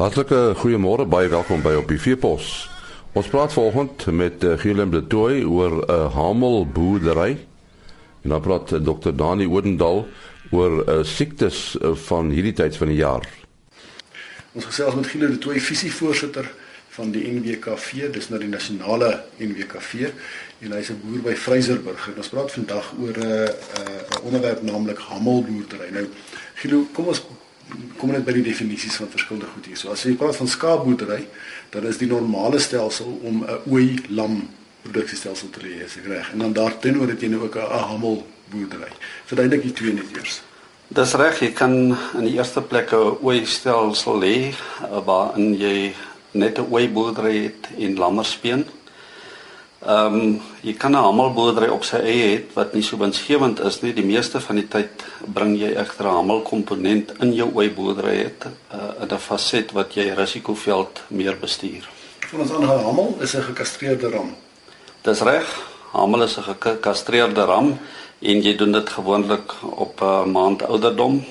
Hartlike goeiemôre, baie welkom by op die Veepos. Ons praat vanoggend met uh, Gilem de Tooi oor 'n uh, hamel boerdery. En dan praat uh, Dr. Dani Oudendal oor uh, siektes uh, van hierdie tyd van die jaar. Ons gesels met Gilem de Tooi, visievoorsitter van die NWKV, dis nou die nasionale NWKV en hy's 'n boer by Vryserburg. En ons praat vandag oor 'n uh, uh, onderwerp naamlik hamelboerdery. Nou Gilo, kom ons kom net by die definisies van verskillende goed hier. So as jy praat van skaapboerdery, dan is die normale stelsel om 'n ooi lam produksiestelsel te hê, is reg. En dan daarteenoor het jy nou ook 'n hamelboerdery. Verduidelik die twee net eers. Dis reg, jy kan in die eerste plek 'n ooi stelsel hê waarin jy net 'n ooi boerdery het in lammerspeen. Ehm um, jy kan 'n hamelboerdery op sy eie hê wat nie so winsgewend is nie. Die meeste van die tyd bring jy egter 'n hamelkomponent in jou ooi boerdery het uh, 'n faset wat jy risikoveld meer bestuur. Vir ons ander hamel is 'n gekastreerde ram. Dis reg. Hamel is 'n gekastreerde ram en jy doen dit gewoonlik op 'n uh, maand ouderdom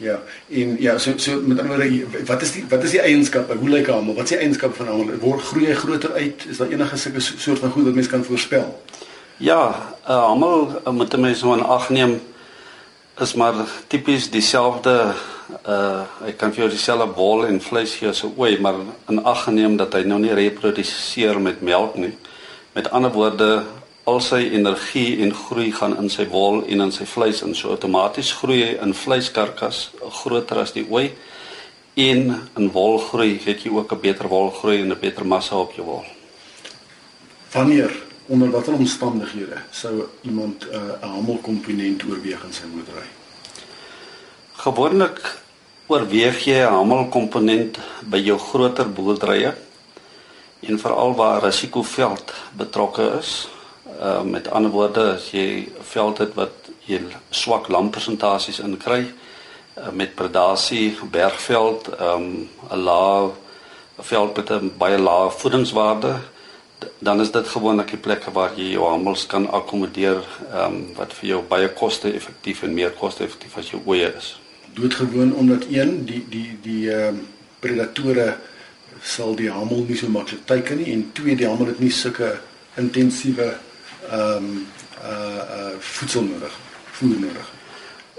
Ja, en ja, so so met ander woorde, wat is die wat is die eienskappe? Hoe lyk hom? Wat is die eienskappe van hom? Word groei hy groter uit? Is daar enige sulke soort van goed wat mens kan voorspel? Ja, uh, almal uh, moet mense so 'n ag neem is maar tipies dieselfde uh ek kan vir jou dieselfde wol en vleis gee so ooi, maar in ag geneem dat hy nou nie reproduseer met melk nie. Met ander woorde, al sy energie en groei gaan in sy wol en in sy vleis en so outomaties groei hy in vleiskarkas groter as die ooi en in wol groei het jy ook 'n beter wol groei en 'n beter massa op jou wol. Wanneer onder watter omstandighede sou iemand 'n uh, hamelkomponent oorweeg in sy boerdery? Gewoonlik oorweeg jy 'n hamelkomponent by jou groter boerderye en veral waar risikoveld betrokke is uh, met ander woorde as jy veld het wat jy swak lampersentasies in kry uh, met predasie bergveld 'n um, lae veld met 'n baie lae voedingswaarde dan is dit gewoonlik die plekke waar jy jou hamels kan akkommodeer um, wat vir jou baie koste-effektief en meer koste-effektief as jou oeye is. Doodgewoon omdat een die die die ehm um, predatore sal die hamel nie so maklik teiken nie en twee die hamel het nie sulke intensiewe ehm um, uh uh voedsel nodig, voer nodig.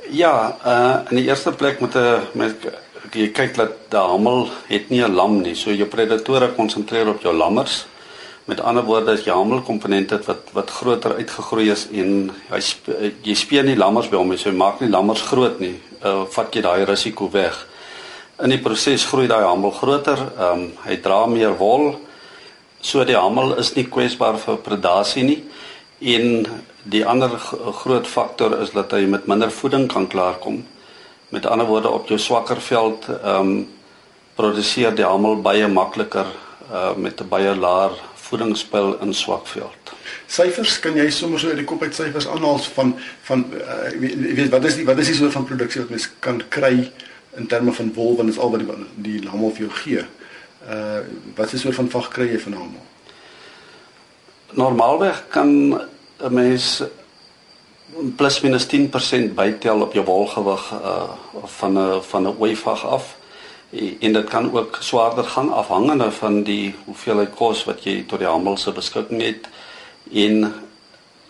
Ja, uh in die eerste plek moet 'n mens jy kyk dat die hamel het nie 'n lam nie. So jou predatore konsentreer op jou lammers. Met ander woorde as jy hamelkomponente het wat wat groter uitgegroei is en hy sp jy speen nie lammers by hom nie. So jy maak nie lammers groot nie. Uh vat jy daai risiko weg. In die proses groei daai hamel groter. Ehm um, hy dra meer wol. So die hamel is nie kwesbaar vir predasie nie. En die ander groot faktor is dat hy met minder voeding kan klaarkom. Met ander woorde op jou swakker veld ehm um, produseer die hamel baie makliker uh met 'n baie laer voedingspil in swak veld. Syfers kan jy sommer so uit die kop uit syfers aanhaal van van uh, weet wat is die wat is die soort van produksie wat mens kan kry in terme van wol want dit is al wat die, die hamel vir jou gee. Uh wat is die soort van vag kry jy van hamel? Normaalweg kan 'n mens plus minus 10% bytel op jou wolgewig uh van 'n van 'n ooivag af. En dit kan ook swaarder gaan afhangende van die hoeveelheid kos wat jy tot die handel se beskikking het en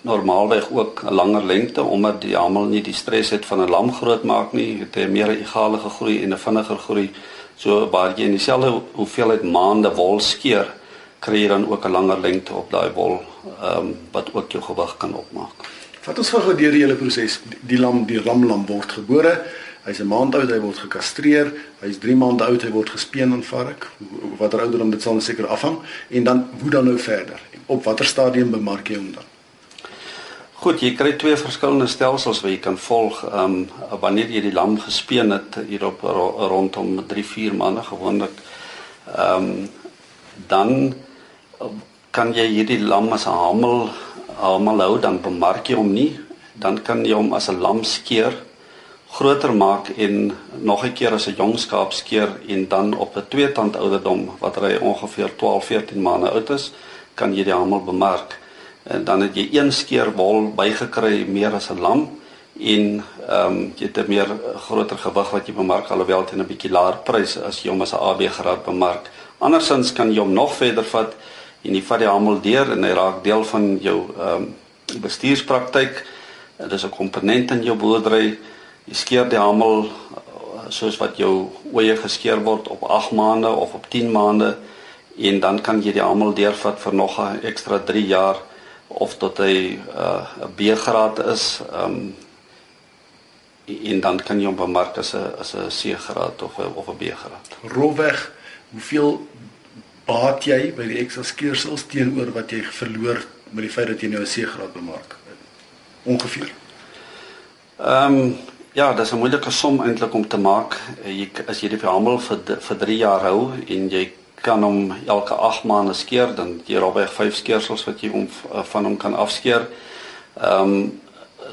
normaalweg ook 'n langer lengte omdat die hamel nie die stres het van 'n lam groot maak nie, het hy meer egale groei en 'n vinniger groei. So waar jy in dieselfde hoeveelheid maande wol skeer, kry jy dan ook 'n langer lengte op daai wol ehm um, wat ook jou gewig kan opmaak. Wat ons gou deur die hele proses, die lam, die ramlam word gebore. Hy's 'n maand oud, hy word gekastreer. Hy's 3 maande oud, hy word gespeen en vark. Watter ouderdom dit sal seker afhang en dan hoe dan nou verder? Op watter stadium bemark jy hom dan? Goed, jy kry twee verskillende stelsels wat jy kan volg. Ehm um, wanneer jy die lam gespeen het hier op rondom 3-4 maande gewoonlik ehm um, dan kan jy hierdie lam as 'n hamel hamel hou dan bemark jy hom nie dan kan jy hom as 'n lam skeer groter maak en nog 'n keer as 'n jong skaap skeer en dan op 'n twee tand ouderdom wat hy ongeveer 12 14 maande oud is kan jy die hamel bemark en dan het jy een skeer wol bygekry meer as 'n lam en ehm um, jy het 'n meer groter gewig wat jy bemark alhoewel teen 'n bietjie laer prys as jy hom as 'n AB graad bemark. Andersins kan jy hom nog verder vat en jy vat die hamel deur en hy raak deel van jou ehm um, bestuurspraktyk. Dit is 'n komponent in jou boerdery. Jy skeer die hamel soos wat jou oeye geskeer word op 8 maande of op 10 maande en dan kan jy die hamel deurvat vir nog 'n ekstra 3 jaar of tot hy uh, 'n uh, B-graad is. Ehm um, en dan kan jy hom bemark as 'n as 'n C-graad of 'n of 'n B-graad. Rolweg, hoeveel baat jy by die ekstra skeersels teenoor wat jy verloor met die feit dat jy nou 'n C-graad bemark? Ongeveer. Ehm um, ja, dit is 'n moeilike som eintlik om te maak. Jy as jy die verhandel vir vir 3 jaar hou en jy kan hom elke 8 maande skeer, dan jy robweg 5 skeersels wat jy om van hom kan afskeer. Ehm um,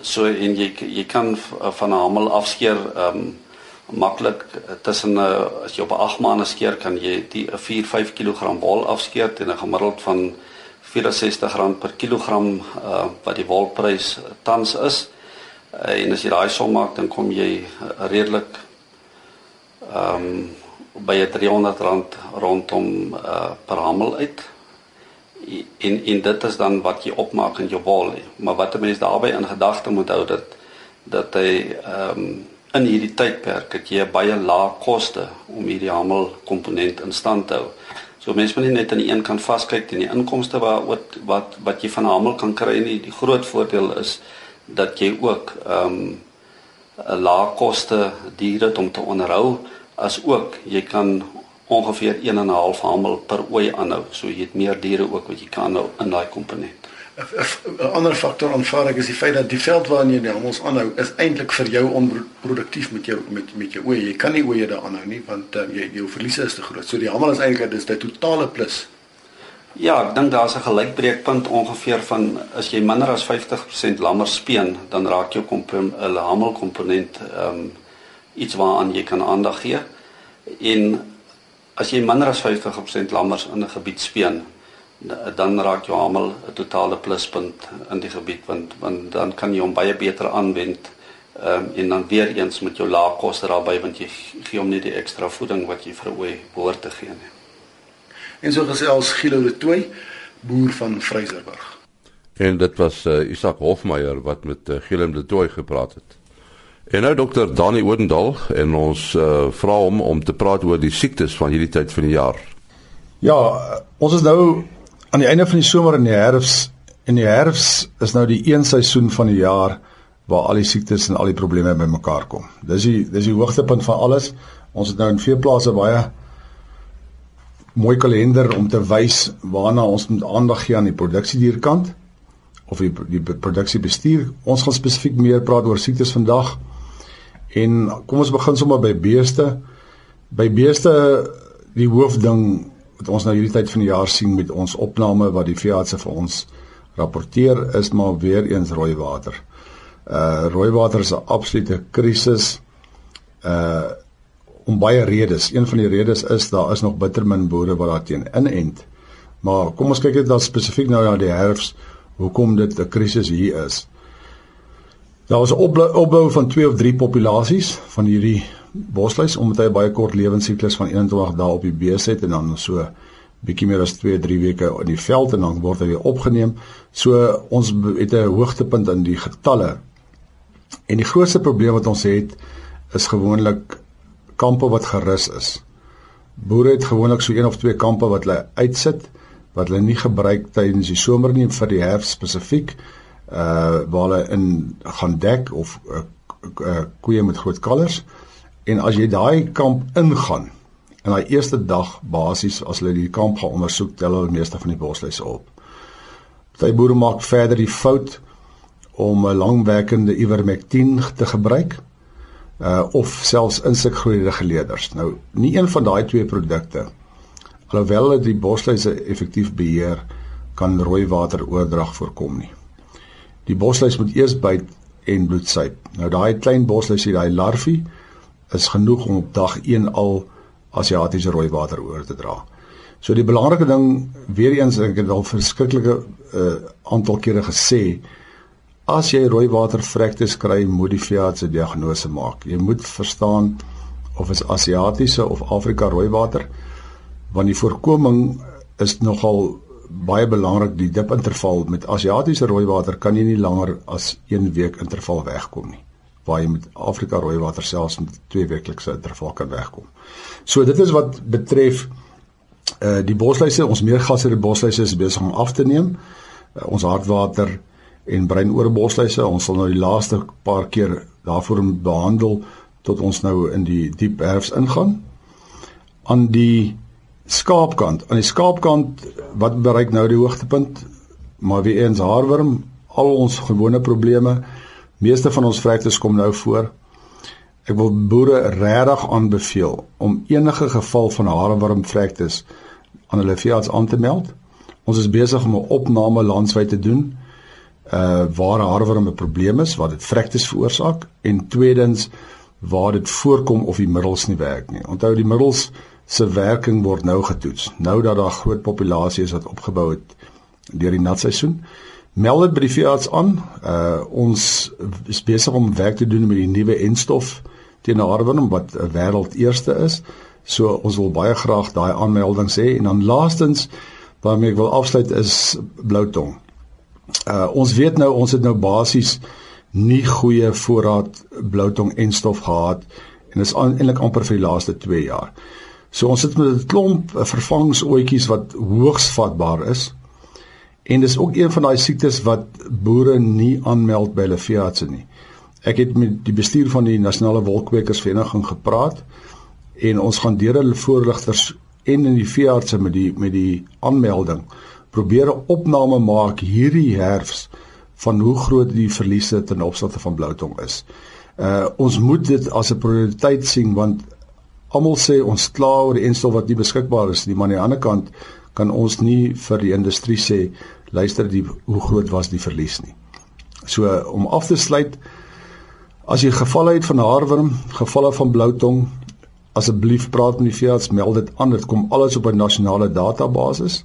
so en jy jy kan van 'n hamel afskeer ehm um, maklik tussen 'n uh, as jy op 'n 8 maande skeer kan jy die 'n 4 5 kg wol afskeer teen 'n gemiddeld van R64 per kilogram uh, wat die wolprys tans is. Uh, en as jy daai som maak dan kom jy uh, redelik ehm um, by 'n R300 rondom uh, per hamel uit en en dit is dan wat jy opmaak in jou wol. Maar wat 'n mens daarbey in gedagte moet hou dat dat hy ehm um, in hierdie tydperk het jy baie lae koste om hierdie hamel komponent in stand te hou. So mense moet nie net aan die een kant vaskyk teen die inkomste wat wat wat wat jy van 'n hamel kan kry nie. Die groot voordeel is dat jy ook ehm um, 'n lae koste diere om te onderhou as ook jy kan ongeveer 1 en 'n half hamel per ooi aanhou. So jy het meer diere ook wat jy kan nou in daai komponent. 'n ander faktor aanvaar ek is die feit dat die veld waarin jy die hamels aanhou is eintlik vir jou onproduktief met jou met met jou ooi. Jy kan nie ooi daar aanhou nie want uh, jy jou verliese is te groot. So die hamel is eintlik dis die totale plus. Ja, ek dink daar's 'n gelykbreekpunt ongeveer van as jy minder as 50% lammer speen, dan raak jou komponent 'n hamel komponent ehm um, iets waaraan jy kan aandag gee. En as jy minder as 50% lammers in 'n gebied speen, dan raak jy almal 'n totale pluspunt in die gebied want want dan kan jy hom baie beter aanwend. Ehm um, en dan weer eens met jou lae koste daarbey want jy gee hom nie die ekstra voeding wat jy vir ooi behoort te gee nie. En so gesels Gilo de Tooi, boer van Vryserburg. En dit was uh, Isak Hofmeyer wat met uh, Gilo de Tooi gepraat het. En nou dokter Dani Oudendal en ons uh, vra hom om te praat oor die siektes van hierdie tyd van die jaar. Ja, ons is nou aan die einde van die somer en die herfs en die herfs is nou die een seisoen van die jaar waar al die siektes en al die probleme bymekaar kom. Dis die dis die hoogtepunt van alles. Ons het nou in veeplase baie mooi kalender om te wys waarna ons moet aandag gee aan die produksiedierkant of die die produksiebestuur. Ons gaan spesifiek meer praat oor siektes vandag. En kom ons begin sommer by beeste. By beeste die hoofding wat ons nou hierdie tyd van die jaar sien met ons opname wat die veeartse vir ons rapporteer is maar weer eens rooi water. Uh rooi water is 'n absolute krisis. Uh om baie redes. Een van die redes is daar is nog bitter min boere wat daarteen inent. Maar kom ons kyk net dan spesifiek nou na die herfs hoekom dit 'n krisis hier is. Daar was 'n opbou van 2 of 3 populasies van hierdie bosluis omdat hy 'n baie kort lewensiklus van 21 dae op die bees het en dan so bietjie meer as 2, 3 weke in die veld en dan word hy weer opgeneem. So ons het 'n hoogtepunt in die getalle. En die grootste probleem wat ons het is gewoonlik kampe wat gerus is. Boere het gewoonlik so een of twee kampe wat hulle uitsit wat hulle nie gebruik tydens die somer nie vir die herfs spesifiek uh waar hulle in gaan dek of uh, uh, koeie met groot kalvers en as jy daai kamp ingaan in daai eerste dag basies as hulle die kamp gaan ondersoek tel hulle meeste van die bosluise op. Party boere maak verder die fout om 'n langwerkende ivermectin te gebruik uh of selfs insekgroeireguleerders. Nou nie een van daai twee produkte alhoewel dit die bosluise effektief beheer kan rooi water oordrag voorkom nie. Die bosluis moet eers byt en bloed suip. Nou daai klein bosluisie, daai larwie is genoeg om op dag 1 al Asiatiese rooi water oor te dra. So die belangrike ding weer eens ek het al verskriklike uh, aantal kere gesê as jy rooi water vrektes kry, moet die veearts 'n diagnose maak. Jy moet verstaan of is Asiatiese of Afrika rooi water want die voorkoming is nogal baie belangrik die dip interval met Asiatiese rooi water kan jy nie langer as 1 week interval wegkom nie waar jy met Afrika rooi water selfs met 2 weeklikse interval kan wegkom. So dit is wat betref uh die bosluise, ons meergasse die bosluise is besig om af te neem. Uh, ons hartwater en breinoor bosluise, ons sal nou die laaste paar keer daarvoor behandel tot ons nou in die diep herfs ingaan. Aan die skaapkant, aan die skaapkant wat bereik nou die hoogtepunt, maar weer eens haarworm, al ons gewone probleme, meeste van ons vrektes kom nou voor. Ek wil boere regtig aanbeveel om enige geval van haarworm vrektes aan hulle veearts aan te meld. Ons is besig om 'n opname landwyd te doen uh waar haarworm 'n probleem is, wat dit vrektes veroorsaak en tweedens waar dit voorkom of die middels nie werk nie. Onthou die middels se werking word nou getoets. Nou dat daar groot populasie is wat opgebou het deur die natseisoen. Meld dit by die veearts aan. Uh ons is besig om werk te doen met die nuwe enstof teen haarworm wat 'n wêreld eerste is. So ons wil baie graag daai aanmeldings hê en dan laastens waarmee ek wil afsluit is bloutong. Uh ons weet nou ons het nou basies nie goeie voorraad bloutong enstof gehad en is eintlik amper vir die laaste 2 jaar. So ons sit met 'n klomp eh, vervangingsootjies wat hoogs vatbaar is. En dis ook een van daai siektes wat boere nie aanmeld by hulle veeartse nie. Ek het met die bestuur van die Nasionale Wolkwekersvereniging gepraat en ons gaan deur hulle voorligters en in die veeartse met die met die aanmelding probeer 'n opname maak hierdie herfs van hoe groot die verliese ten opsigte van bloutong is. Uh ons moet dit as 'n prioriteit sien want almal sê ons kla oor die enstof wat nie beskikbaar is nie, maar aan die ander kant kan ons nie vir die industrie sê luister die hoe groot was die verlies nie. So om af te sluit as jy gevalle het van haarworm, gevalle van bloutong, asseblief praat met die veearts, meld dit aan, dit kom alles op 'n nasionale database.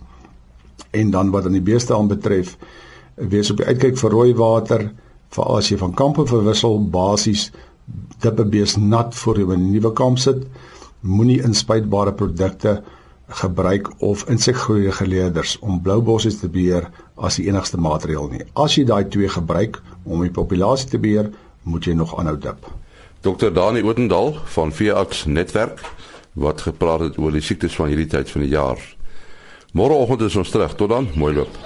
En dan wat aan die beeste aanbetref, wees op die uitkyk vir rooi water, veral as jy van kampe verwissel basies dippe bees nat voor jy 'n nuwe kamp sit moenie inspuitbare produkte gebruik of insekgroei geleerders om bloubossies te beheer as die enigste maatreel nie. As jy daai twee gebruik om die populasie te beheer, moet jy nog aanhou dip. Dr. Dani Oudendal van Veearts Netwerk wat gepraat het oor die siektes van hierdie tyd van die jaar. Môreoggend is ons terug. Tot dan, mooi loop.